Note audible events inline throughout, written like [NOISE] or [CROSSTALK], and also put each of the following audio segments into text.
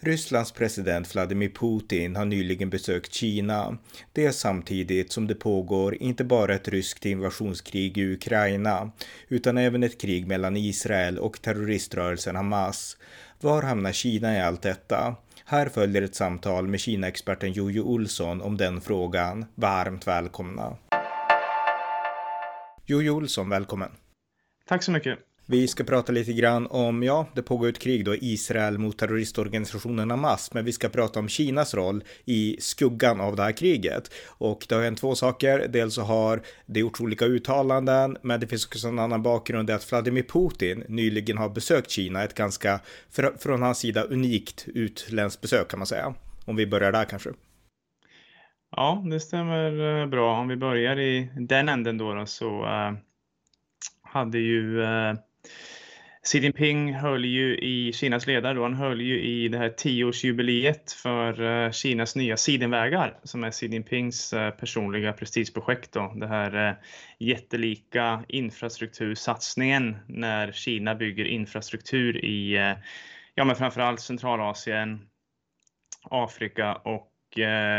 Rysslands president Vladimir Putin har nyligen besökt Kina. Det är samtidigt som det pågår inte bara ett ryskt invasionskrig i Ukraina, utan även ett krig mellan Israel och terroriströrelsen Hamas. Var hamnar Kina i allt detta? Här följer ett samtal med Kina-experten Jojo Olsson om den frågan. Varmt välkomna! Jojo Olsson, välkommen! Tack så mycket! Vi ska prata lite grann om, ja, det pågår ett krig då, Israel mot terroristorganisationen Hamas, men vi ska prata om Kinas roll i skuggan av det här kriget. Och det har hänt två saker, dels så har det gjorts olika uttalanden, men det finns också en annan bakgrund, det är att Vladimir Putin nyligen har besökt Kina, ett ganska, från hans sida, unikt utländskt besök kan man säga. Om vi börjar där kanske. Ja, det stämmer eh, bra. Om vi börjar i den änden då, då så uh, hade ju uh, Xi Jinping höll ju i Kinas ledare då, han höll ju i det här tioårsjubileet för eh, Kinas nya sidenvägar som är Xi Jinpings eh, personliga prestigeprojekt då. Det här eh, jättelika infrastruktursatsningen när Kina bygger infrastruktur i ja, men framförallt Centralasien, Afrika och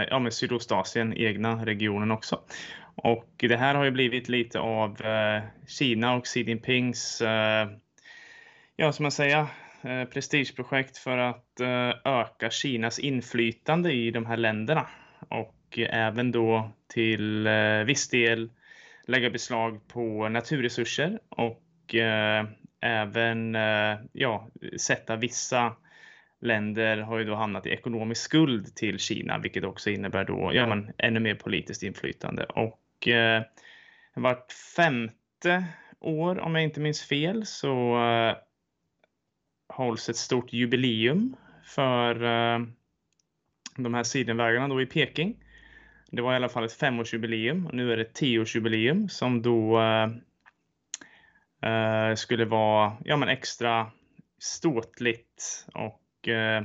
ja, men Sydostasien, egna regionen också. Och det här har ju blivit lite av eh, Kina och Xi Jinpings eh, ja, som man säger, eh, prestigeprojekt för att eh, öka Kinas inflytande i de här länderna och även då till eh, viss del lägga beslag på naturresurser och eh, även ja, sätta vissa länder har ju då hamnat i ekonomisk skuld till Kina, vilket också innebär då ja, men, ännu mer politiskt inflytande. Och eh, vart femte år, om jag inte minns fel, så eh, hålls ett stort jubileum för eh, de här sidenvägarna då i Peking. Det var i alla fall ett femårsjubileum och nu är det ett tioårsjubileum som då eh, eh skulle vara ja, men extra ståtligt och eh,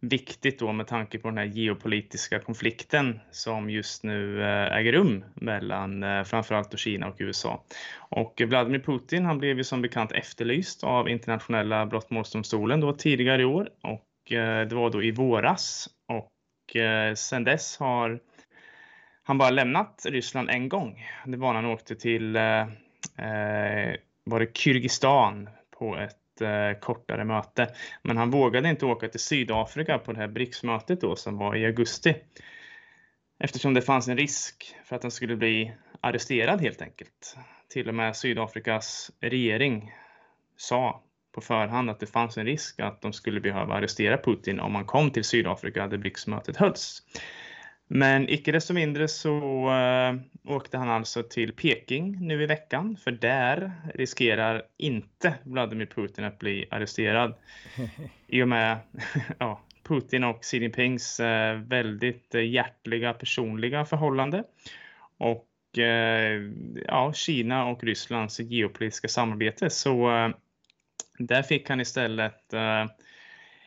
viktigt då med tanke på den här geopolitiska konflikten som just nu eh, äger rum mellan eh, framförallt Kina och USA. Och Vladimir Putin han blev ju som bekant efterlyst av internationella brottmålsdomstolen då tidigare i år och eh, det var då i våras och sedan dess har han bara lämnat Ryssland en gång. Det var när han åkte till var det Kyrgyzstan på ett eh, kortare möte. Men han vågade inte åka till Sydafrika på det här BRICS-mötet då som var i augusti. Eftersom det fanns en risk för att han skulle bli arresterad helt enkelt. Till och med Sydafrikas regering sa på förhand att det fanns en risk att de skulle behöva arrestera Putin om han kom till Sydafrika där BRICS-mötet hölls. Men icke desto mindre så äh, åkte han alltså till Peking nu i veckan, för där riskerar inte Vladimir Putin att bli arresterad. [LAUGHS] I och med [LAUGHS] ja, Putin och Xi Jinpings äh, väldigt äh, hjärtliga personliga förhållande. Och ja, Kina och Rysslands geopolitiska samarbete. Så där fick han istället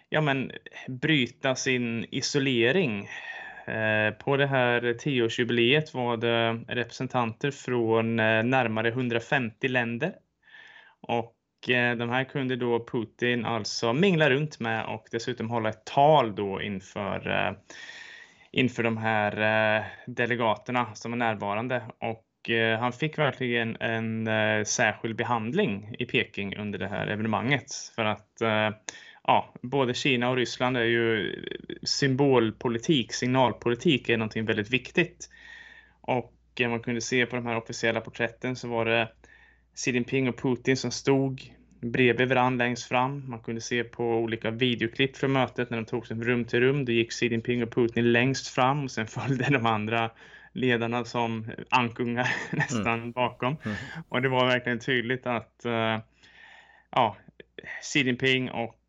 ja, men, bryta sin isolering Eh, Eh, på det här tioårsjubileet var det representanter från eh, närmare 150 länder. Och eh, de här kunde då Putin alltså mingla runt med och dessutom hålla ett tal då inför, inför de här delegaterna som var närvarande. Och han fick verkligen en särskild behandling i Peking under det här evenemanget för att ja, både Kina och Ryssland är ju symbolpolitik, signalpolitik är någonting väldigt viktigt. Och man kunde se på de här officiella porträtten så var det Xi Jinping och Putin som stod bredvid varandra längst fram. Man kunde se på olika videoklipp från mötet när de tog sig rum till rum. Då gick Xi Jinping och Putin längst fram och sen [LAUGHS] följde de andra ledarna som ankungar [LAUGHS] nästan mm. bakom. Mm. Och det var verkligen tydligt att uh, ja, Xi Jinping och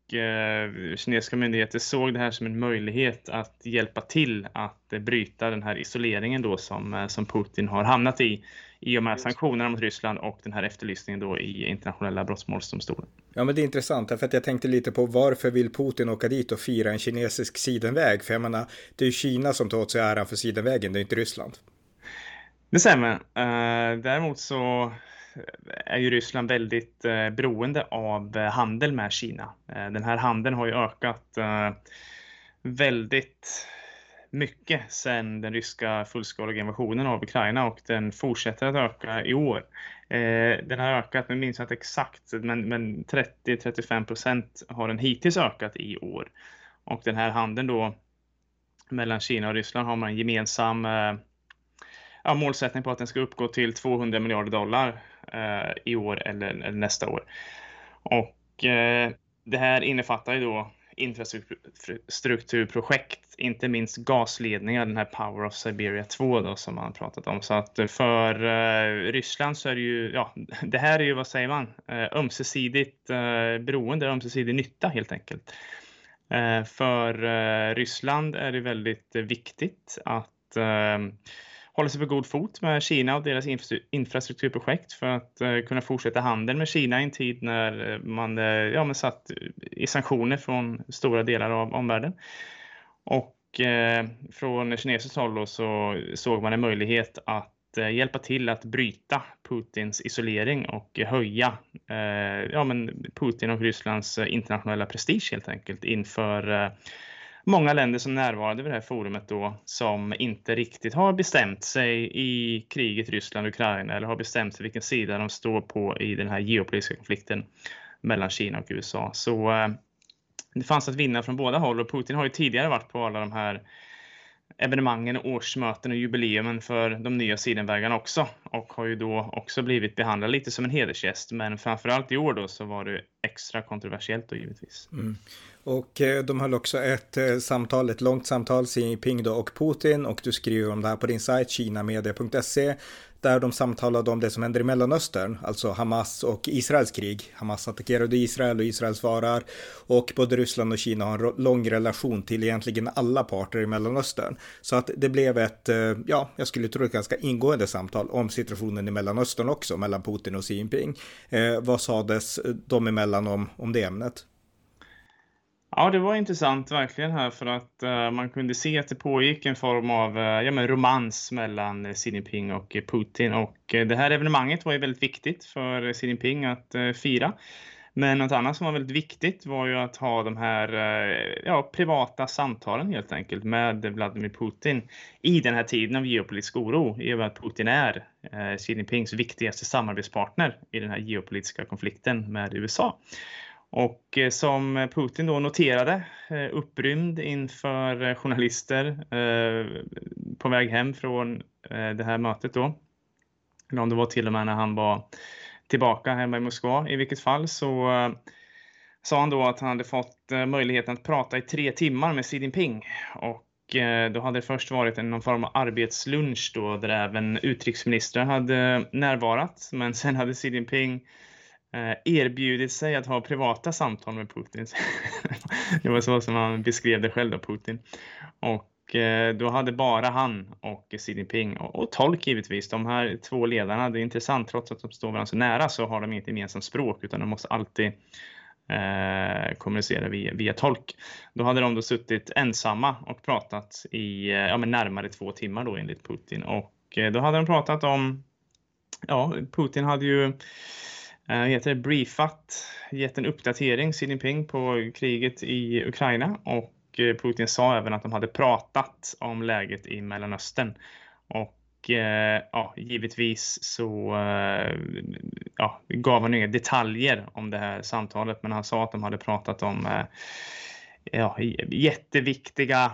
kinesiska myndigheter såg det här som en möjlighet att hjälpa till att bryta den här isoleringen då som, som Putin har hamnat i i och med sanktionerna mot Ryssland och den här efterlysningen då i internationella brottmålsdomstolen. Ja, men det är intressant, för att jag tänkte lite på varför vill Putin åka dit och fira en kinesisk sidenväg? För jag menar, det är ju Kina som tar åt sig äran för sidenvägen, det är inte Ryssland. Det stämmer. Uh, däremot så är ju Ryssland väldigt eh, beroende av eh, handel med Kina. Eh, den här handeln har ju ökat eh, väldigt mycket sedan den ryska fullskaliga invasionen av Ukraina och den fortsätter att öka i år. Eh, den har ökat, nu minns jag inte exakt, men, men 30-35 procent har den hittills ökat i år. Och den här handeln då mellan Kina och Ryssland har man en gemensam eh, ja, målsättning på att den ska uppgå till 200 miljarder dollar Eh, i år eller, eller, nästa år. Och eh, det här innefattar ju då infrastrukturprojekt, inte minst gasledningar, den här Power of Siberia 2 då, som man pratat om. Så att för eh, Ryssland så är det ju, ja, [LAUGHS] det här är ju, vad säger man, eh, ömsesidigt eh, beroende, ömsesidig nytta helt enkelt. Eh, för eh, Ryssland är det väldigt viktigt att eh, håller sig på god fot med Kina och deras infrastrukturprojekt för att eh, kunna fortsätta handeln med Kina i en tid när eh, man eh, ja, men satt i sanktioner från stora delar av omvärlden. Och eh, från kinesiskt håll då, så såg man en möjlighet att hjälpa till att bryta Putins isolering och höja ja, men Putin och Rysslands internationella prestige helt enkelt inför många länder som närvarade vid det här forumet då som inte riktigt har bestämt sig i kriget Ryssland-Ukraina eller har bestämt sig vilken sida de står på i den här geopolitiska konflikten mellan Kina och USA. Så eh, det fanns att vinna från båda håll och Putin har ju tidigare varit på alla de här evenemangen, årsmöten och jubileumen för de nya sidenvägarna också och har ju då också blivit behandlad lite som en hedersgäst. Men framförallt i år då så var det extra kontroversiellt då givetvis. Mm. Och eh, de höll också ett eh, samtal, ett långt samtal, Xi Jinping då och Putin och du skriver om det här på din sajt kinamedia.se där de samtalade om det som händer i Mellanöstern, alltså Hamas och Israels krig. Hamas attackerade Israel och Israel svarar och både Ryssland och Kina har en lång relation till egentligen alla parter i Mellanöstern. Så att det blev ett, eh, ja, jag skulle tro ett ganska ingående samtal om situationen i Mellanöstern också mellan Putin och Xi Jinping. Eh, vad sades de emellan om, om det ämnet? Ja, det var intressant verkligen här för att uh, man kunde se att det pågick en form av uh, ja, men romans mellan Xi Jinping och Putin och uh, det här evenemanget var ju väldigt viktigt för Xi Jinping att fira. Men något annat som var väldigt viktigt var ju att ha de här ja, privata samtalen helt enkelt med Vladimir Putin i den här tiden av geopolitisk oro i och med att Putin är Xi Jinpings viktigaste samarbetspartner i den här geopolitiska konflikten med USA. Och eh, som Putin då noterade, eh, upprymd inför eh, journalister på väg hem från det här mötet då. Eller om det var till och med när han var tillbaka hemma i Moskva. I vilket fall så sa han då att han hade fått möjligheten att prata i tre timmar med Xi Jinping. Och då hade det först varit någon form av arbetslunch då där även utrikesministrar hade närvarat. Men sen hade Xi Jinping Eh, erbjudit sig att ha privata samtal med Putin. [LAUGHS] det var så som han beskrev det själv då, Putin. Och eh, då hade bara han och Xi Jinping och, och tolk givetvis, de här två ledarna, det är intressant, trots att de står varandra så nära så har de inte gemensamt språk utan de måste alltid eh, kommunicera via, via tolk. Då hade de då suttit ensamma och pratat i eh, ja, men närmare två timmar då enligt Putin och eh, då hade de pratat om, ja, Putin hade ju Eh, han heter briefat, gett en uppdatering Xi Jinping på kriget i Ukraina. Och eh, Putin sa även att de hade pratat om läget i Mellanöstern. Och eh, ja, givetvis så ja, gav han inga detaljer om det här samtalet, men han sa att de hade pratat om ja, jätteviktiga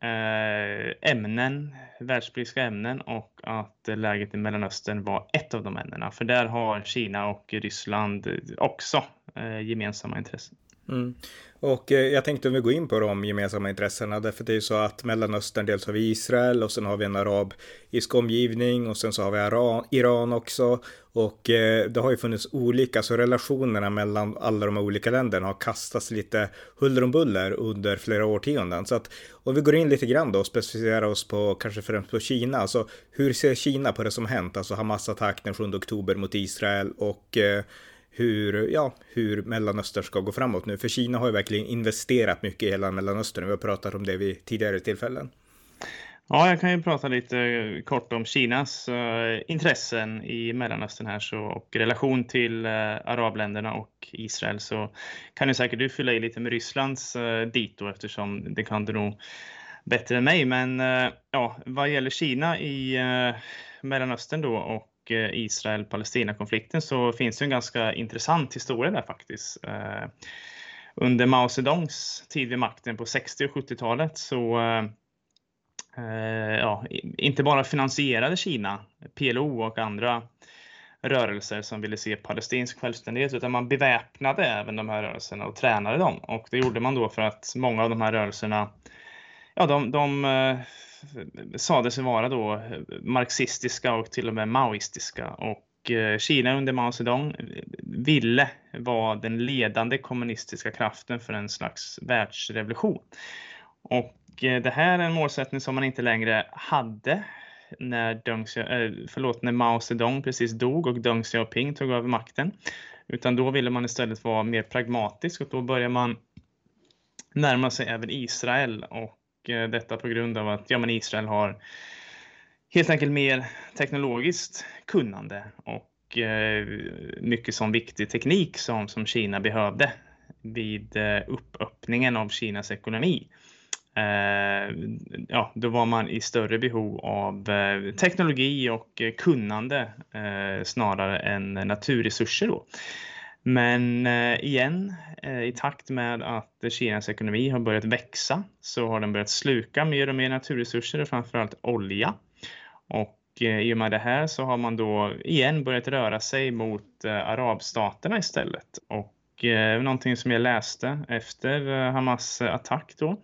Eh, ämnen världspolitiska ämnen och att läget i Mellanöstern var ett av de ämnena. För där har Kina och Ryssland också eh, gemensamma intressen. Mm. Och eh, jag tänkte om vi går in på de gemensamma intressena, därför det är ju så att Mellanöstern, dels har vi Israel och sen har vi en arabisk omgivning och sen så har vi Iran, Iran också. Och eh, det har ju funnits olika, så relationerna mellan alla de här olika länderna har kastats lite huller om buller under flera årtionden. Så att om vi går in lite grann då och specificerar oss på kanske främst på Kina, alltså hur ser Kina på det som hänt, alltså Hamas attack den 7 oktober mot Israel och eh, hur, ja, hur Mellanöstern ska gå framåt nu. För Kina har ju verkligen investerat mycket i hela Mellanöstern. Vi har pratat om det vid tidigare tillfällen. Ja, jag kan ju prata lite eh, kort om Kinas uh, intressen i Mellanöstern här så, och relation till uh, arabländerna och Israel så kan ju säkert du fylla i lite med Rysslands uh, dito eftersom det kan du nog bättre än mig. Men ja, vad gäller Kina i Mellanöstern då och och eh, Israel-Palestina-konflikten så finns det en ganska intressant historia där faktiskt. Eh, under Mao Zedongs tid vid makten på 60 och 70-talet så eh, ja, inte bara finansierade Kina PLO och andra rörelser som ville se palestinsk självständighet utan man beväpnade även de här rörelserna och tränade dem. Och det gjorde man då för att många av de här rörelserna ja, de, de eh, sade sig vara då eh, marxistiska och till och med maoistiska. Och eh, Kina under Mao Zedong eh, ville vara den ledande kommunistiska kraften för en slags världsrevolution. Och eh, det här är en målsättning som man inte längre hade när, Deng, förlåt, när Mao Zedong precis dog och Deng Xiaoping tog över makten. Utan då ville man istället vara mer pragmatisk och då börjar man närma sig även Israel och Eh, detta på grund av att ja, men Israel har helt enkelt mer teknologiskt kunnande och eh, mycket sån viktig teknik som, som Kina behövde vid eh, uppöppningen av Kinas ekonomi. Eh, ja, då var man i större behov av eh, teknologi och kunnande snarare än naturresurser. Då. Men eh, igen, eh, i takt med att Kinas ekonomi har börjat växa så har den börjat sluka mer och mer naturresurser och framförallt olja. Och eh, i och med det här så har man då igen börjat röra sig mot eh, arabstaterna istället. Och eh, någonting som jag läste efter eh, Hamas attack då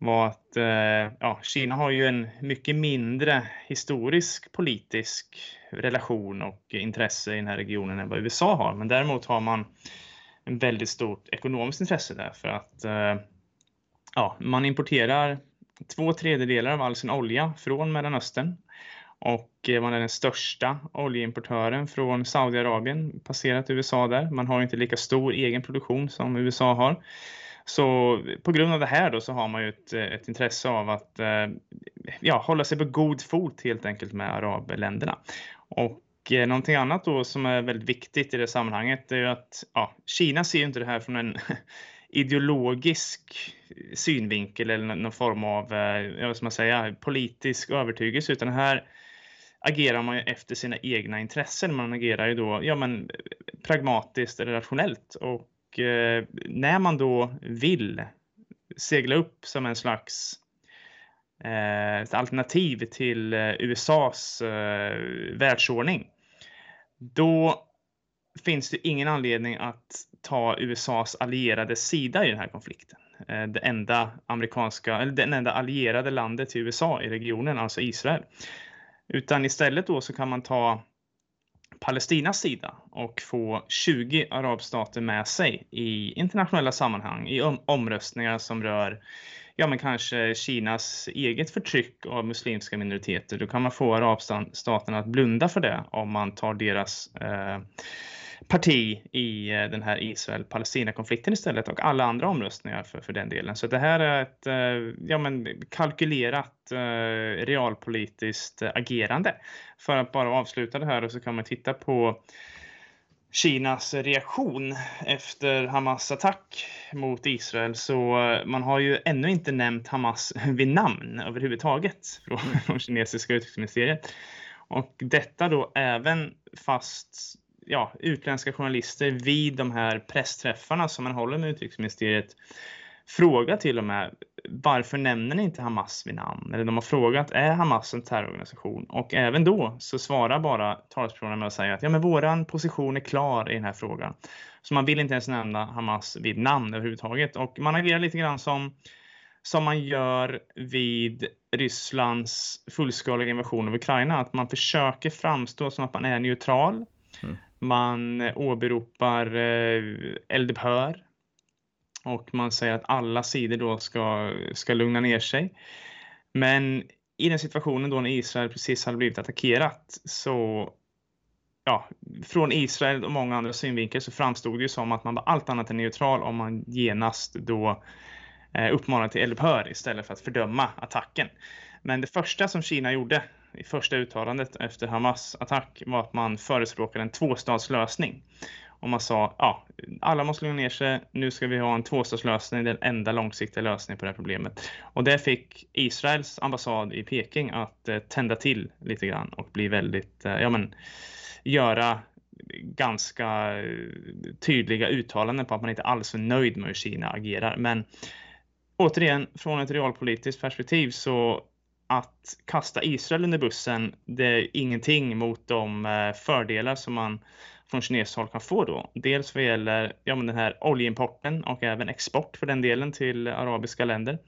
var att eh, ja, Kina har ju en mycket mindre historisk politisk relation och intresse i den här regionen än vad USA har. Men däremot har man en väldigt stort ekonomiskt intresse där för att eh, ja, man importerar två tredjedelar av all sin olja från Mellanöstern och eh, man är den största oljeimportören från Saudiarabien passerat USA där. Man har inte lika stor egen produktion som USA har. Så på grund av det här då så har man ju ett, eh, ett intresse av att eh, ja, hålla sig på god fot helt enkelt med arabländerna. Och eh, någonting annat då som är väldigt viktigt i det sammanhanget är ju att ja, Kina ser ju inte det här från en [LAUGHS] ideologisk synvinkel eller någon form av, eh, vad ska man säga, politisk övertygelse utan här agerar man ju efter sina egna intressen. Man agerar ju då ja, men, eh, pragmatiskt eller rationellt och och eh, när man då vill segla upp som en slags eh, alternativ till eh, USAs eh, världsordning, då finns det ingen anledning att ta USAs allierade sida i den här konflikten. Eh, det enda amerikanska, eller den enda allierade landet till USA i regionen, alltså Israel. Utan istället då så kan man ta Palestinas sida och få 20 arabstater med sig i internationella sammanhang, i om omröstningar som rör ja, men kanske Kinas eget förtryck av muslimska minoriteter. Då kan man få arabstaterna att blunda för det om man tar deras eh, parti i eh, den här Israel-Palestina-konflikten istället och alla andra omröstningar för, för den delen. Så det här är ett eh, ja, men kalkylerat eh, realpolitiskt agerande. För att bara avsluta det här och så kan man titta på Kinas reaktion efter Hamas attack mot Israel så man har ju ännu inte nämnt Hamas vid namn överhuvudtaget från [LAUGHS] kinesiska utrikesministeriet. Och detta då även fast ja, utländska journalister vid de här pressträffarna som man håller med utrikesministeriet frågar till och med varför nämner ni inte Hamas vid namn? Eller de har frågat, är Hamas en terrororganisation? Och även då så svarar bara talespersonen med att säga att ja, men våran position är klar i den här frågan. Så man vill inte ens nämna Hamas vid namn överhuvudtaget. Och man agerar lite grann som, som man gör vid Rysslands fullskaliga invasion av Ukraina. Att man försöker framstå som att man är neutral. Mm. Man åberopar eh, eldupphör och man säger att alla sidor då ska, ska lugna ner sig. Men i den situationen då när Israel precis hade blivit attackerat så ja, från Israel och många andra synvinklar så framstod det ju som att man var allt annat än neutral om man genast då eh, uppmanade till eldupphör istället för att fördöma attacken. Men det första som Kina gjorde i första uttalandet efter Hamas attack var att man förespråkade en tvåstatslösning. Och man sa, ja, alla måste lugna ner sig. Nu ska vi ha en tvåstatslösning, den enda långsiktiga lösningen på det här problemet. Och det fick Israels ambassad i Peking att eh, tända till lite grann och bli väldigt, eh, ja men, göra ganska eh, tydliga uttalanden på att man inte alls är nöjd med hur Kina agerar. Men återigen, från ett realpolitiskt perspektiv så att kasta Israel under bussen, det är ingenting mot de eh, fördelar som man från kinesiskt håll kan få då. Dels vad gäller ja, men den här oljeimporten och även export för den delen till arabiska länder.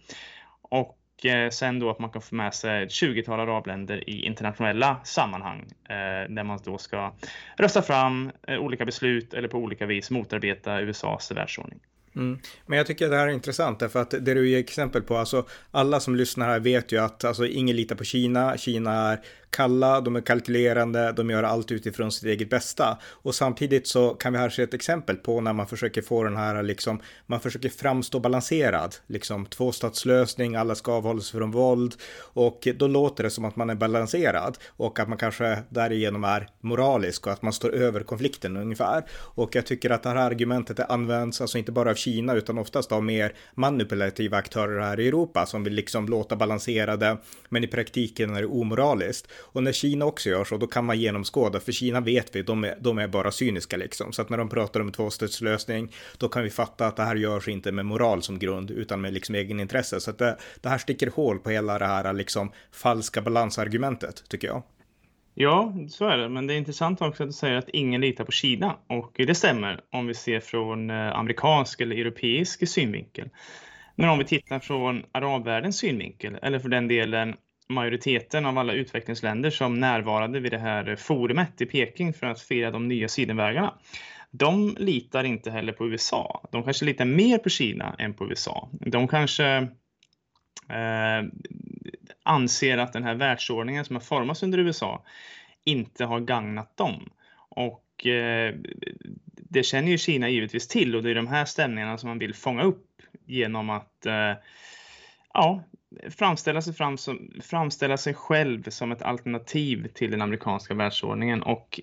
Och eh, sen då att man kan få med sig ett 20-tal arabländer i internationella sammanhang eh, där man då ska rösta fram eh, olika beslut eller på olika vis motarbeta USAs världsordning. Mm. Men jag tycker det här är intressant därför att det du ger exempel på, alltså alla som lyssnar här vet ju att alltså ingen litar på Kina. Kina är kalla, de är kalkylerande, de gör allt utifrån sitt eget bästa. Och samtidigt så kan vi här se ett exempel på när man försöker få den här liksom, man försöker framstå balanserad, liksom tvåstatslösning, alla ska avhålla sig från våld och då låter det som att man är balanserad och att man kanske därigenom är moralisk och att man står över konflikten ungefär. Och jag tycker att det här argumentet används, alltså inte bara av Kina utan oftast av mer manipulativa aktörer här i Europa som vill liksom låta balanserade, men i praktiken är det omoraliskt. Och när Kina också gör så, då kan man genomskåda, för Kina vet vi, de är, de är bara cyniska liksom. Så att när de pratar om tvåstatslösning, då kan vi fatta att det här görs inte med moral som grund, utan med liksom egenintresse. Så att det, det här sticker hål på hela det här liksom falska balansargumentet, tycker jag. Ja, så är det. Men det är intressant också att du säger att ingen litar på Kina. Och det stämmer om vi ser från eh, amerikansk eller europeisk synvinkel. Men om vi tittar från arabvärldens synvinkel, eller för den delen majoriteten av alla utvecklingsländer som närvarade vid det här forumet i Peking för att fira de nya sidenvägarna. De litar inte heller på USA. De kanske litar mer på Kina än på USA. De kanske eh, anser att den här världsordningen som har formats under USA inte har gagnat dem. Och eh, det känner ju Kina givetvis till och det är de här stämningarna som man vill fånga upp genom att eh, ja, framställa sig, fram som, framställa sig själv som ett alternativ till den amerikanska världsordningen och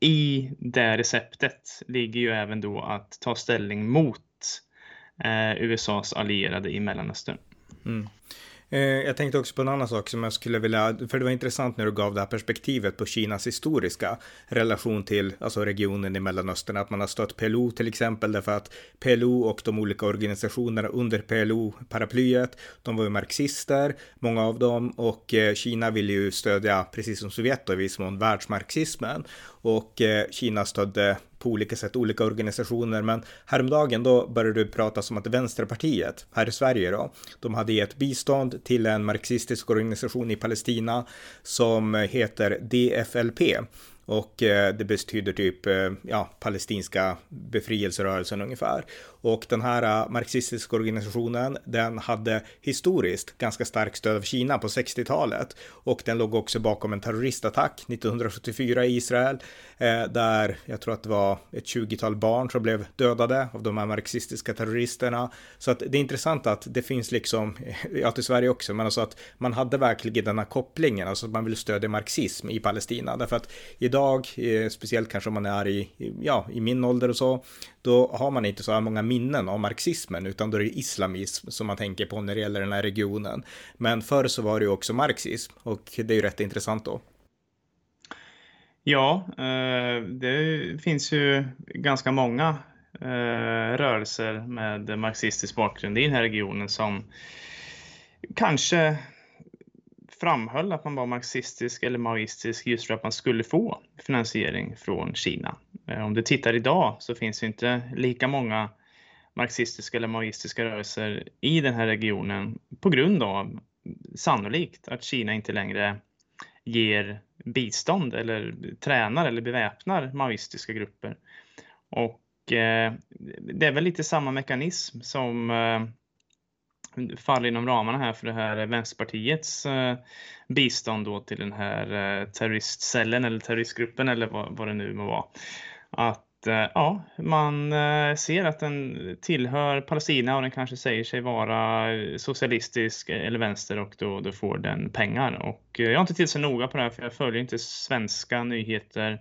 i det receptet ligger ju även då att ta ställning mot eh, USAs allierade i Mellanöstern. Mm. Eh, jag tänkte också på en annan sak som jag skulle vilja, för det var intressant när du gav det här perspektivet på Kinas historiska relation till alltså regionen i Mellanöstern, att man har stött PLO till exempel, därför att PLO och de olika organisationerna under PLO-paraplyet, de var ju marxister, många av dem, och eh, Kina ville ju stödja, precis som Sovjet och i viss mån, världsmarxismen. Och eh, Kina stödde på olika sätt olika organisationer. Men häromdagen då började det prata om att Vänsterpartiet här i Sverige då, de hade gett bistånd till en marxistisk organisation i Palestina som heter DFLP. Och eh, det betyder typ, eh, ja, palestinska befrielserörelsen ungefär. Och den här eh, marxistiska organisationen, den hade historiskt ganska starkt stöd av Kina på 60-talet. Och den låg också bakom en terroristattack 1974 i Israel, eh, där jag tror att det var ett 20-tal barn som blev dödade av de här marxistiska terroristerna. Så att det är intressant att det finns liksom, [LAUGHS] ja till Sverige också, men alltså att man hade verkligen den här kopplingen, alltså att man vill stödja marxism i Palestina. Därför att idag, eh, speciellt kanske om man är i, ja, i min ålder och så, då har man inte så här många minnen av marxismen utan då är det islamism som man tänker på när det gäller den här regionen. Men förr så var det ju också marxism och det är ju rätt intressant då. Ja, eh, det finns ju ganska många eh, rörelser med marxistisk bakgrund i den här regionen som kanske framhöll att man var marxistisk eller maoistisk just för att man skulle få finansiering från Kina. Eh, om du tittar idag så finns det inte lika många marxistiska eller maoistiska rörelser i den här regionen på grund av sannolikt att Kina inte längre ger bistånd eller tränar eller beväpnar maoistiska grupper. Och eh, det är väl lite samma mekanism som eh, faller inom ramarna här för det här Vänsterpartiets eh, bistånd då till den här eh, terroristcellen eller terroristgruppen eller vad, vad det nu må vara. Att eh, ja, man eh, ser att den tillhör Palestina och den kanske säger sig vara socialistisk eller vänster och då, då får den pengar. Och eh, jag har inte till så noga på det här för jag följer inte svenska nyheter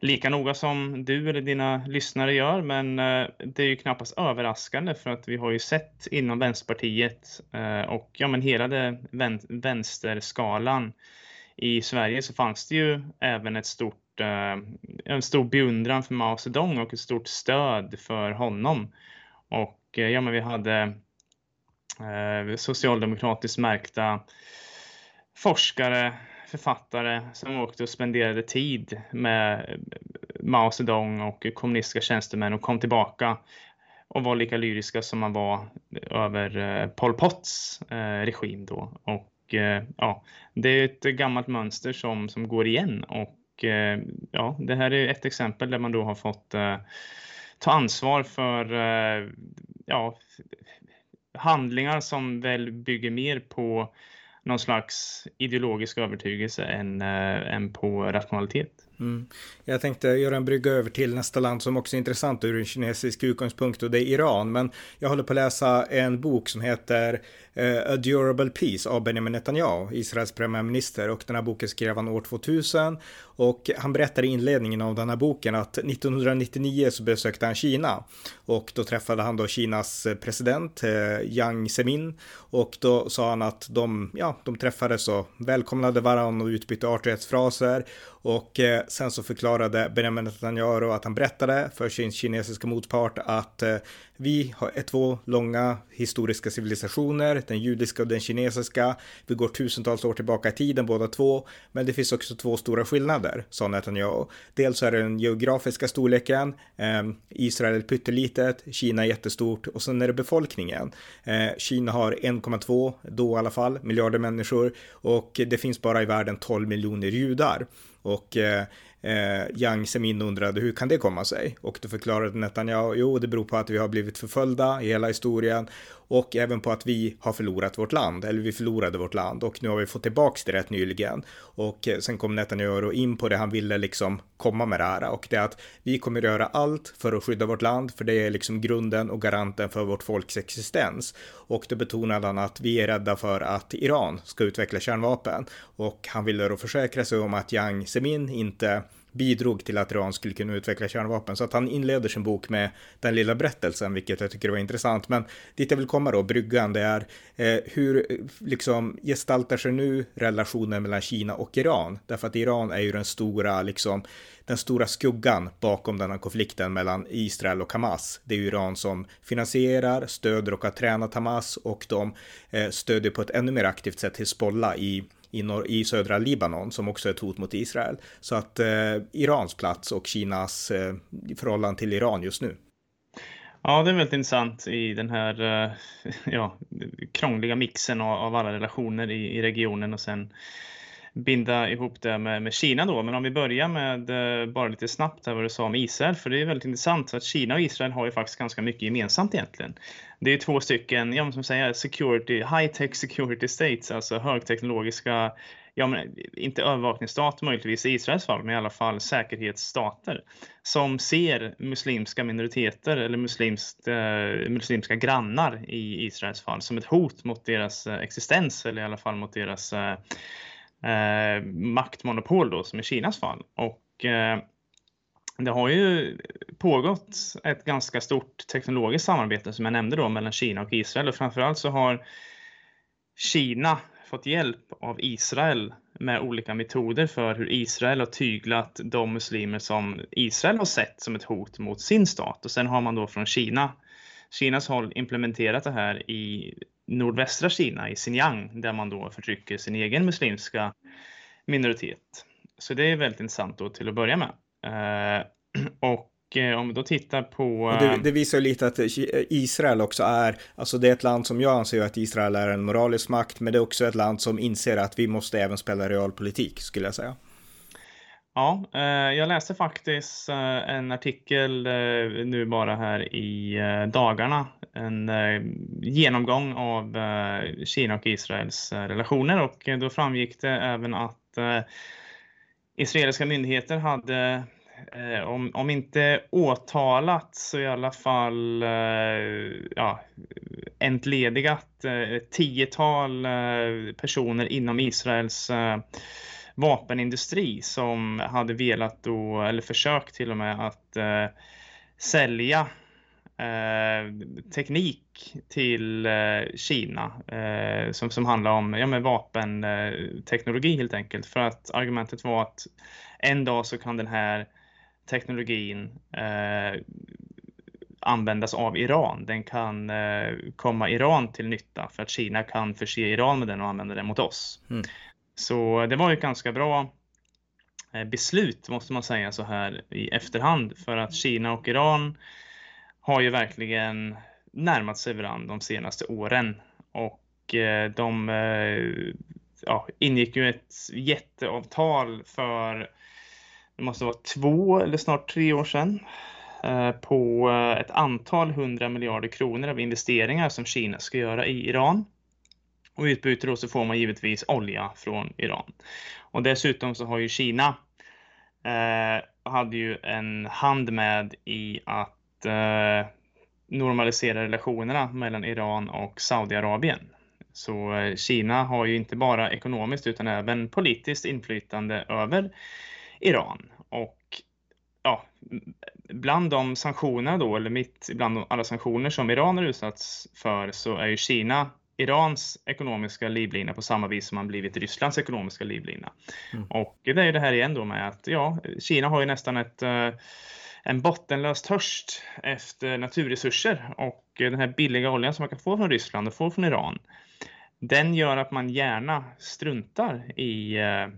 lika noga som du eller dina lyssnare gör, men eh, det är ju knappast överraskande för att vi har ju sett inom Vänsterpartiet eh, och ja, men hela det vänsterskalan i Sverige så fanns det ju även ett stort, eh, en stor beundran för Mao Zedong och ett stort stöd för honom. Och ja, men vi hade socialdemokratiskt märkta forskare författare som åkte och spenderade tid med Mao Zedong och kommunistiska tjänstemän och kom tillbaka och var lika lyriska som man var över eh, Pol Pots eh, regim då. Och eh, ja, det är ett gammalt mönster som, som går igen och ja, det här är ett exempel där man då har fått ta ansvar för ja, handlingar som väl bygger mer på någon slags ideologisk övertygelse än, äh, än på rationalitet. Mm. Jag tänkte göra en brygga över till nästa land som också är intressant ur en kinesisk utgångspunkt och det är Iran. Men jag håller på att läsa en bok som heter eh, A Durable Peace av Benjamin Netanyahu, Israels premiärminister. Och den här boken skrev han år 2000. Och han berättar i inledningen av den här boken att 1999 så besökte han Kina. Och då träffade han då Kinas eh, president, eh, Jiang Zemin. Och då sa han att de, ja, de träffades och välkomnade varandra och utbytte artighetsfraser. Och eh, sen så förklarade Benjamin Netanyahu att han berättade för sin kinesiska motpart att eh, vi är två långa historiska civilisationer, den judiska och den kinesiska. Vi går tusentals år tillbaka i tiden båda två, men det finns också två stora skillnader, sa Netanyahu. Dels är det den geografiska storleken, eh, Israel är pyttelitet, Kina är jättestort och sen är det befolkningen. Eh, Kina har 1,2, då i alla fall, miljarder människor och det finns bara i världen 12 miljoner judar. Och eh, eh, Yang Semin undrade hur kan det komma sig? Och då förklarade Netanyahu, jo det beror på att vi har blivit förföljda i hela historien och även på att vi har förlorat vårt land, eller vi förlorade vårt land och nu har vi fått tillbaks det rätt nyligen. Och eh, sen kom Netanyahu in på det han ville liksom komma med det här och det är att vi kommer göra allt för att skydda vårt land, för det är liksom grunden och garanten för vårt folks existens. Och då betonade han att vi är rädda för att Iran ska utveckla kärnvapen och han ville då försäkra sig om att Yang Zemin inte bidrog till att Iran skulle kunna utveckla kärnvapen. Så att han inleder sin bok med den lilla berättelsen, vilket jag tycker var intressant. Men dit jag vill komma då, bryggan, det är eh, hur liksom gestaltar sig nu relationen mellan Kina och Iran? Därför att Iran är ju den stora, liksom, den stora skuggan bakom den här konflikten mellan Israel och Hamas. Det är ju Iran som finansierar, stöder och har tränat Hamas och de eh, stödjer på ett ännu mer aktivt sätt Hizbollah i i, i södra Libanon som också är ett hot mot Israel. Så att eh, Irans plats och Kinas eh, förhållande till Iran just nu. Ja, det är väldigt intressant i den här eh, [LAUGHS] ja, krångliga mixen av, av alla relationer i, i, regionen och sen binda ihop det med, med Kina då. Men om vi börjar med eh, bara lite snabbt där vad du sa om Israel, för det är väldigt intressant att Kina och Israel har ju faktiskt ganska mycket gemensamt egentligen. Det är två stycken, ja, som säger security, high-tech security states, alltså högteknologiska ja, men inte övervakningsstat möjligtvis i Israels fall, men i alla fall säkerhetsstater som ser muslimska minoriteter eller muslimskt, eh, muslimska grannar i Israels fall som ett hot mot deras eh, existens eller i alla fall mot deras eh, eh, maktmonopol då, som i Kinas fall. Och eh, det har ju pågått ett ganska stort teknologiskt samarbete som jag nämnde då mellan Kina och Israel och framförallt så har Kina fått hjälp av Israel med olika metoder för hur Israel har tyglat de muslimer som Israel har sett som ett hot mot sin stat och sen har man då från Kina Kinas håll implementerat det här i nordvästra Kina, i Xinjiang, där man då förtrycker sin egen muslimska minoritet. Så det är väldigt intressant då till att börja med. Eh, [CLEARS THROAT] och eh, om vi då tittar på... Det, det, visar lite att Israel också är, alltså det är ett land som jag anser att Israel är en moralisk makt, men det är också ett land som inser att vi måste även spela realpolitik, skulle jag säga. Ja, eh, jag läste faktiskt eh, en artikel eh, nu bara här i dagarna. En genomgång av Kina och Israels relationer och då framgick det även att israeliska myndigheter hade eh, om, om inte åtalat så i alla fall eh, ja, entledigat eh, ett tiotal personer inom Israels vapenindustri som hade velat då, eller försökt till och med att eh, sälja teknik till eh, Kina eh, som, som handlar om ja, men vapenteknologi helt enkelt. För att argumentet var att en dag så kan den här teknologin eh, användas av Iran. Den kan eh, komma Iran till nytta för att Kina kan förse Iran med den och använda den mot oss. Mm. Så det var ju ett ganska bra eh, beslut måste man säga så här i efterhand för att Kina och Iran har ju verkligen närmat sig varandra de senaste åren och eh, de eh, ja, ingick ju ett jätteavtal för det måste vara två eller snart tre år sedan eh, på ett antal hundra miljarder kronor av investeringar som Kina ska göra i Iran. Och i utbyte då så får man givetvis olja från Iran. Och dessutom så har ju Kina eh, hade ju en hand med i att eh, normalisera relationerna mellan Iran och Saudiarabien. Så eh, Kina har ju inte bara ekonomiskt utan även politiskt inflytande över Iran. Och ja, bland de sanktionerna då, eller mitt bland alla sanktioner som Iran har utsatts för så är ju Kina Irans ekonomiska livlina på samma vis som man blivit Rysslands ekonomiska livlina. Mm. Och det är det här igen då med att ja, Kina har ju nästan ett eh, en bottenlös törst efter naturresurser och den här billiga oljan som man kan få från Ryssland och få från Iran. Den gör att man gärna struntar i eh,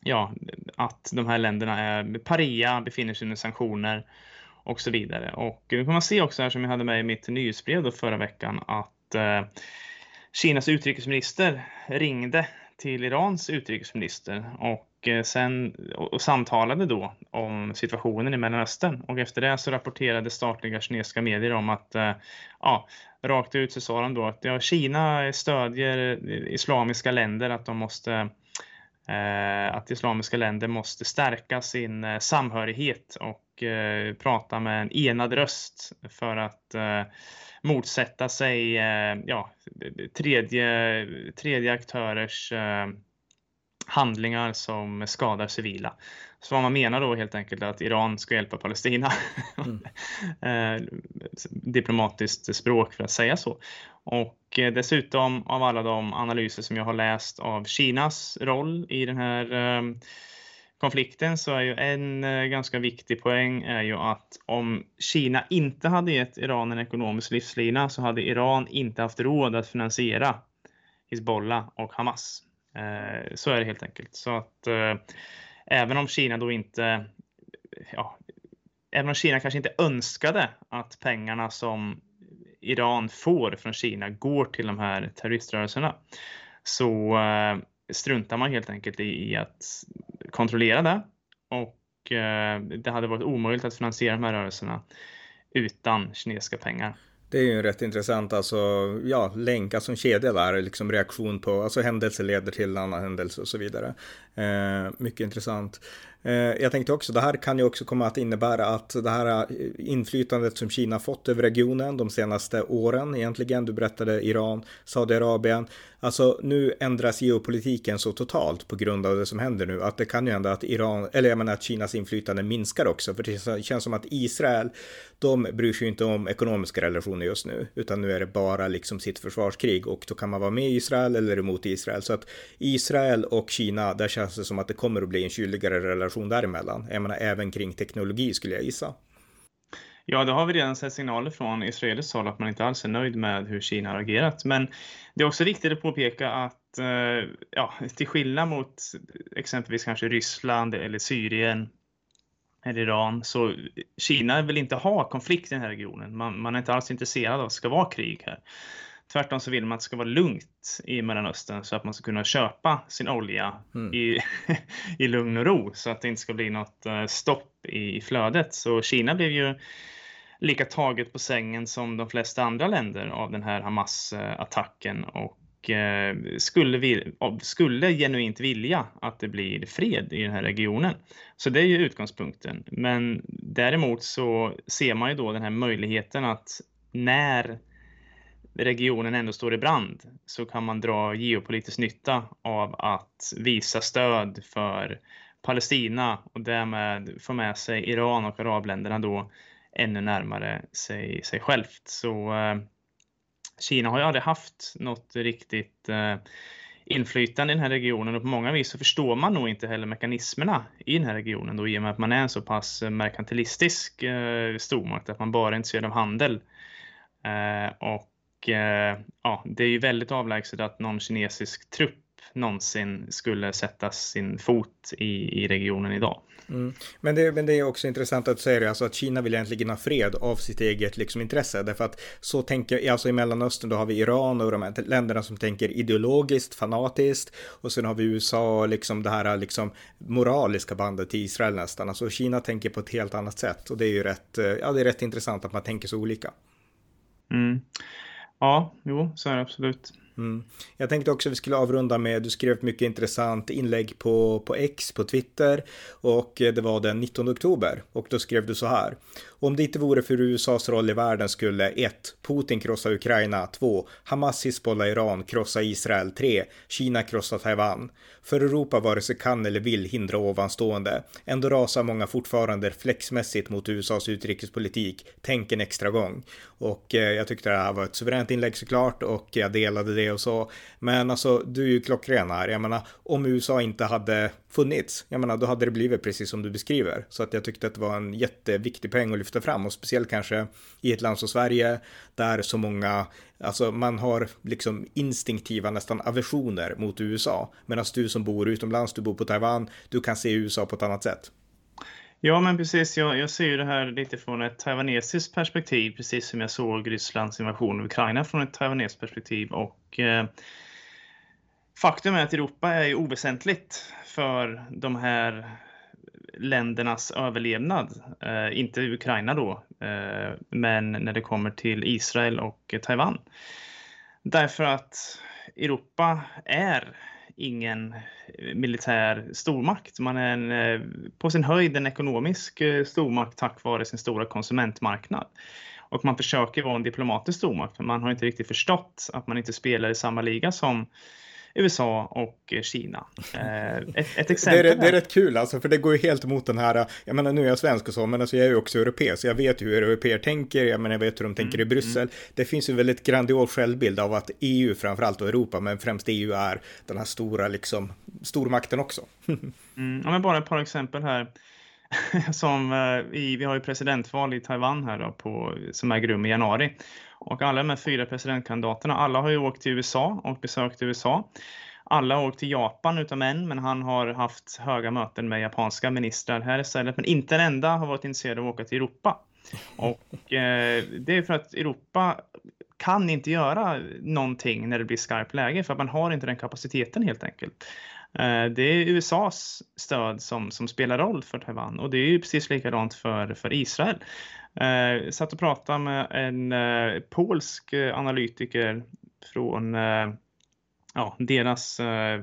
ja, att de här länderna är paria, befinner sig under sanktioner och så vidare. Och nu kan man se också här som jag hade med i mitt nyhetsbrev då förra veckan att eh, Kinas utrikesminister ringde till Irans utrikesminister och eh, sen och, samtalade då om situationen i Mellanöstern. Och efter det så rapporterade statliga kinesiska medier om att eh, ja, rakt ut så sa de då att ja, Kina stödjer eh, islamiska länder att de måste att islamiska länder måste stärka sin eh, samhörighet och eh, prata med en enad röst för att eh, motsätta sig eh, ja, tredje, tredje aktörers eh, handlingar som skadar civila. Så vad man menar då helt enkelt är att Iran ska hjälpa Palestina. Mm. [LAUGHS] Eh, diplomatiskt språk för att säga så. Och eh, dessutom av alla de analyser som jag har läst av Kinas roll i den här ehm, konflikten så är ju en eh, ganska viktig poäng är ju att om Kina inte hade gett Iran en ekonomisk livslina så hade Iran inte haft råd att finansiera Hizbollah och Hamas. Eh, så är det helt enkelt. Så att eh, även om Kina då inte, ja, även om Kina kanske inte önskade att pengarna som Iran får från Kina går till de här terroriströrelserna så eh, struntar man helt enkelt i att kontrollera det och eh, det hade varit omöjligt att finansiera de här rörelserna utan kinesiska pengar. Det är ju rätt intressant, alltså ja, länkar som kedja där, liksom reaktion på, alltså händelse leder till en annan händelse och så vidare. Eh, mycket intressant. Eh, jag tänkte också, det här kan ju också komma att innebära att det här eh, inflytandet som Kina fått över regionen de senaste åren egentligen, du berättade Iran, Saudiarabien, alltså nu ändras geopolitiken så totalt på grund av det som händer nu att det kan ju hända att Iran, eller jag menar att Kinas inflytande minskar också, för det känns som att Israel, de bryr sig ju inte om ekonomiska relationer just nu, utan nu är det bara liksom sitt försvarskrig och då kan man vara med i Israel eller emot Israel. Så att Israel och Kina, där känns det som att det kommer att bli en kyligare relation däremellan. Jag menar även kring teknologi skulle jag gissa. Ja, då har vi redan sett signaler från israeliskt håll att man inte alls är nöjd med hur Kina har agerat. Men det är också viktigt att påpeka att eh, ja, till skillnad mot exempelvis kanske Ryssland eller Syrien eller Iran så Kina vill inte ha konflikt i den här regionen. Man, man är inte alls intresserad av att det ska vara krig här. Tvärtom så vill man att det ska vara lugnt i Mellanöstern så att man ska kunna köpa sin olja mm. i, [LAUGHS] i lugn och ro så att det inte ska bli något eh, stopp i, flödet. Så Kina blev ju lika taget på sängen som de flesta andra länder av den här Hamas-attacken och eh, skulle, skulle genuint vilja att det blir fred i den här regionen. Så det är ju utgångspunkten. Men däremot så ser man ju då den här möjligheten att när regionen ändå står i brand så kan man dra geopolitisk nytta av att visa stöd för Palestina och därmed få med sig Iran och arabländerna då ännu närmare sig, sig självt. Så eh, Kina har ju aldrig haft något riktigt eh, inflytande i den här regionen och på många vis så förstår man nog inte heller mekanismerna i den här regionen då i och med att man är en så pass eh, merkantilistisk eh, stormakt att man bara är intresserad av handel. Eh, och eh, ja, det är ju väldigt avlägset att någon kinesisk trupp någonsin skulle sätta sin fot i, i regionen idag. Mm. Men, det, men det är också intressant att säga det, alltså att Kina vill egentligen ha fred av sitt eget liksom, intresse. Därför att så tänker, alltså i Mellanöstern då har vi Iran och de här länderna som tänker ideologiskt, fanatiskt. Och sen har vi USA och liksom det här liksom moraliska bandet till Israel nästan. Alltså Kina tänker på ett helt annat sätt. Och det är ju rätt, ja det är rätt intressant att man tänker så olika. Mm. Ja, jo, så är det absolut. Mm. Jag tänkte också att vi skulle avrunda med, du skrev ett mycket intressant inlägg på, på X på Twitter och det var den 19 oktober och då skrev du så här. Om det inte vore för USAs roll i världen skulle 1. Putin krossa Ukraina 2. Hamas hisbolla Iran krossa Israel 3. Kina krossa Taiwan. För Europa vare sig kan eller vill hindra ovanstående. Ändå rasar många fortfarande flexmässigt mot USAs utrikespolitik. Tänk en extra gång. Och eh, jag tyckte det här var ett suveränt inlägg såklart och jag delade det och så. Men alltså, du är ju klockren här. Jag menar, om USA inte hade funnits, jag menar, då hade det blivit precis som du beskriver. Så att jag tyckte att det var en jätteviktig poäng att lyfta fram och speciellt kanske i ett land som Sverige där så många, alltså man har liksom instinktiva nästan aversioner mot USA. Medan du som bor utomlands, du bor på Taiwan, du kan se USA på ett annat sätt. Ja, men precis. Jag, jag ser ju det här lite från ett taiwanesiskt perspektiv, precis som jag såg Rysslands invasion av Ukraina från ett taiwanesiskt perspektiv. Och eh, faktum är att Europa är oväsentligt för de här ländernas överlevnad. Eh, inte Ukraina då, eh, men när det kommer till Israel och Taiwan. Därför att Europa är ingen eh, militär stormakt. Man är en, eh, på sin höjd en ekonomisk eh, stormakt tack vare sin stora konsumentmarknad. Och man försöker vara en diplomatisk stormakt, men man har inte riktigt förstått att man inte spelar i samma liga som USA och Kina. [LAUGHS] Eh, ett, ett exempel. Det är, det är rätt kul alltså, för det går ju helt emot den här, jag menar nu är jag svensk och så, men alltså jag är ju också europé, så jag vet ju hur europeer tänker, jag menar jag vet hur de tänker mm, i Bryssel. Mm. Det finns ju en väldigt grandios självbild av att EU, framförallt och Europa, men främst EU är den här stora liksom, stormakten också. [LAUGHS] mm, ja, men bara ett par exempel här. [LAUGHS] Som eh, i, vi har ju presidentval i Taiwan här då på, som äger rum i januari. Och alla de här fyra presidentkandidaterna, alla har ju åkt till USA och besökt USA. Alla har åkt till Japan utom en, men han har haft höga möten med japanska ministrar här istället. Men inte en enda har varit intresserad av att åka till Europa. Och eh, det är för att Europa kan inte göra någonting när det blir skarpt läge, för att man har inte den kapaciteten helt enkelt. Eh, det är USAs stöd som, som spelar roll för Taiwan och det är ju precis likadant för, för Israel. Eh, satt och pratade med en eh, polsk eh, analytiker från eh, ja, deras eh,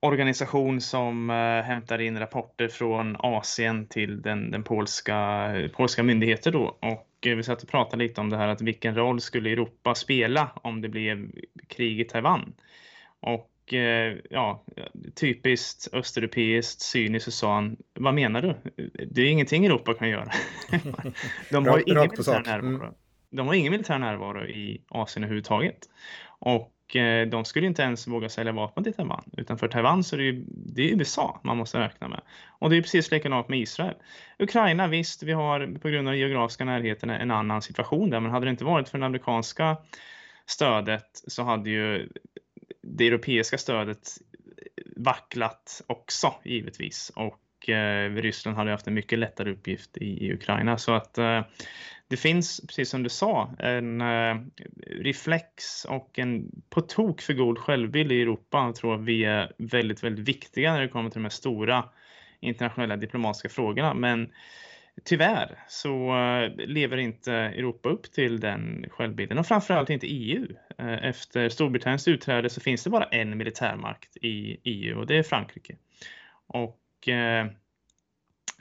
organisation som eh, hämtar in rapporter från Asien till den, den polska, polska myndigheter då. Och eh, vi satt och pratade lite om det här att vilken roll skulle Europa spela om det blev krig i Taiwan? Och ja, typiskt östeuropeiskt, cyniskt så sa han, vad menar du? Det är ingenting Europa kan göra. [LAUGHS] De har ingen militär närvaro. Mm. De har ingen militär närvaro i Asien överhuvudtaget. Och eh, de skulle inte ens våga sälja vapen till Taiwan, utan för Taiwan så är det ju det är USA man måste räkna med. Och det är precis likadant med Israel. Ukraina, visst, vi har på grund av geografiska närheten en annan situation där, men hade det inte varit för det amerikanska stödet så hade ju det europeiska stödet vacklat också givetvis och eh, Ryssland hade haft en mycket lättare uppgift i, i Ukraina så att eh, det finns, precis som du sa, en eh, reflex och en på tok för god självbild i Europa. Jag tror att vi är väldigt, väldigt viktiga när det kommer till de här stora internationella diplomatiska frågorna. Men tyvärr så eh, lever inte Europa upp till den självbilden och framförallt inte EU. Eh, efter Storbritanniens utträde så finns det bara en militärmakt i EU och det är Frankrike. Och eh,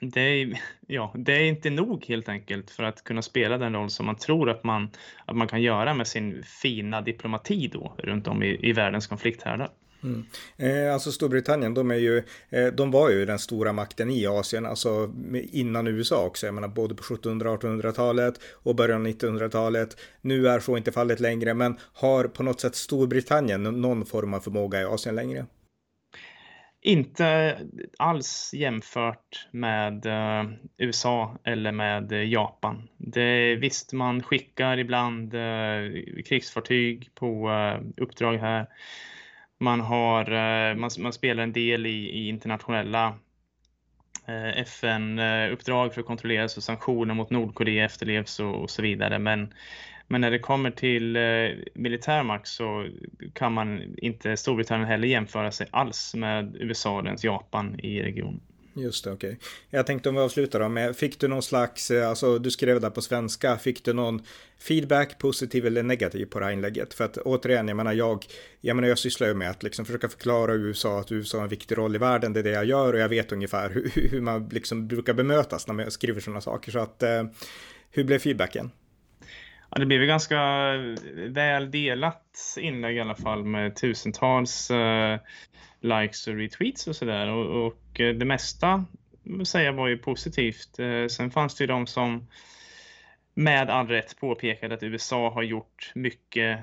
det är, [LAUGHS] ja, det är inte nog helt enkelt för att kunna spela den roll som man tror att man, att man kan göra med sin fina diplomati då runt om i, i världens konflikthärdar. Mm. Eh, alltså Storbritannien, de, är ju, eh, de var ju den stora makten i Asien, alltså innan USA också. Jag menar både på 1700 1800-talet och början av 1900-talet. Nu är så inte fallet längre, men har på något sätt Storbritannien någon form av förmåga i Asien längre? Inte alls jämfört med eh, USA eller med Japan. Det, visst, man skickar ibland eh, krigsfartyg på eh, uppdrag här. Man, har, eh, man, man, spelar en del i, i internationella eh, FN-uppdrag för att kontrollera så sanktioner mot Nordkorea efterlevs och, och så vidare. Men men när det kommer till eh, militärmakt så kan man inte Storbritannien heller jämföra sig alls med USA och Japan i regionen. Just det, okej. Okay. Jag tänkte om vi avslutar då med, fick du någon slags, eh, alltså du skrev där på svenska, fick du någon feedback, positiv eller negativ på det här inlägget? För att återigen, jag menar jag, jag menar jag sysslar ju med att liksom försöka förklara USA att USA har en viktig roll i världen, det är det jag gör och jag vet ungefär hur, hur man liksom brukar bemötas när man skriver sådana saker. Så att, eh, hur blev feedbacken? Ja, det blev ganska eh, väl delat inlägg i alla fall med tusentals uh, likes och retweets och sådär. Och, och eh, det mesta säga var ju positivt. Uh, sen fanns det ju de som med all rätt påpekade att USA har gjort mycket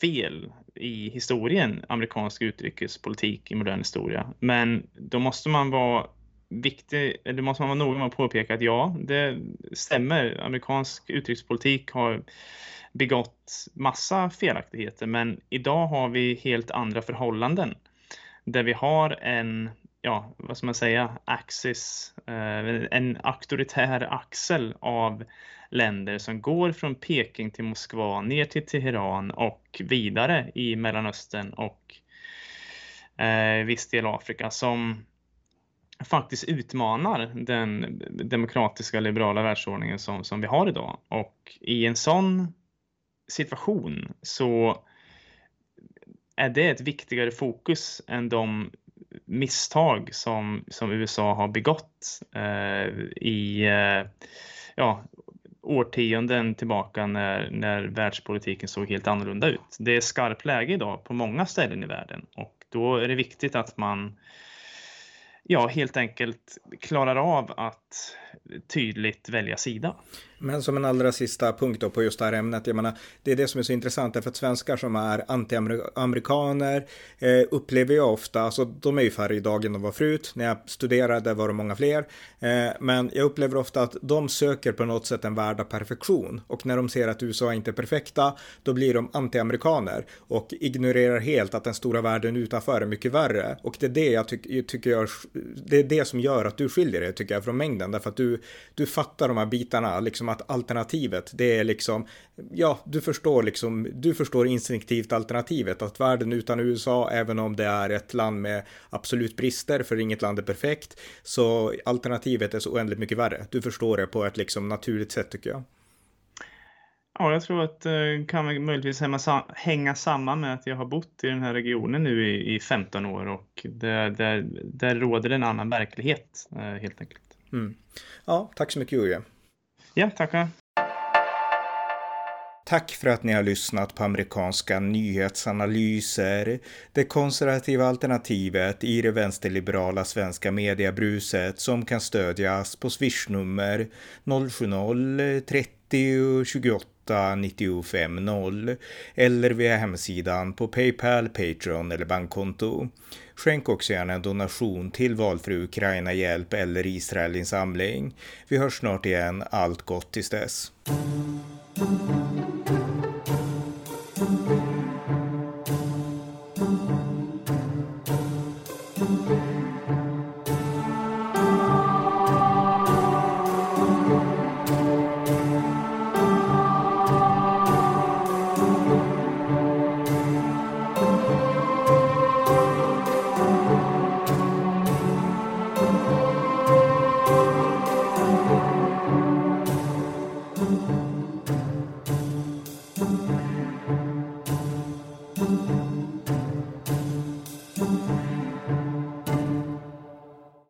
fel i historien, amerikansk utrikespolitik i modern historia. Men då måste man vara viktig, det måste man vara noga med att påpeka att ja, det stämmer. Amerikansk utrikespolitik har begått massa felaktigheter, men idag har vi helt andra förhållanden där vi har en, ja, vad ska man säga, axis, eh, en auktoritär axel av länder som går från Peking till Moskva ner till Teheran och vidare i Mellanöstern och eh, viss del Afrika som faktiskt utmanar den demokratiska liberala världsordningen som, som vi har idag. Och i en sån situation så är det ett viktigare fokus än de misstag som, som USA har begått eh, i eh, ja, årtionden tillbaka när, när världspolitiken såg helt annorlunda ut. Det är skarpt läge idag på många ställen i världen och då är det viktigt att man ja, helt enkelt klarar av att tydligt välja sida. Men som en allra sista punkt då på just det här ämnet, jag menar, det är det som är så intressant, därför att svenskar som är antiamerikaner eh, upplever jag ofta, alltså de är ju färre idag än de var förut, när jag studerade var det många fler, eh, men jag upplever ofta att de söker på något sätt en värld av perfektion och när de ser att USA inte är perfekta, då blir de antiamerikaner och ignorerar helt att den stora världen utanför är mycket värre och det är det jag ty tycker jag, det är det som gör att du skiljer dig tycker jag från mängden, därför att du, du fattar de här bitarna, liksom att alternativet, det är liksom, ja, du förstår liksom, du förstår instinktivt alternativet, att världen utan USA, även om det är ett land med absolut brister, för inget land är perfekt, så alternativet är så oändligt mycket värre. Du förstår det på ett liksom naturligt sätt tycker jag. Ja, jag tror att det eh, kan möjligtvis hänga samman med att jag har bott i den här regionen nu i, i 15 år och där, där, där råder en annan verklighet eh, helt enkelt. Mm. Ja, tack så mycket Jurje. Ja, tackar. Tack för att ni har lyssnat på amerikanska nyhetsanalyser, det konservativa alternativet i det vänsterliberala svenska mediebruset som kan stödjas på swishnummer 070-30 28 95 0 eller via hemsidan på Paypal, Patreon eller bankkonto. Skänk också gärna en donation till valfri Ukraina-hjälp eller Israelinsamling. Vi hörs snart igen. Allt gott tills dess.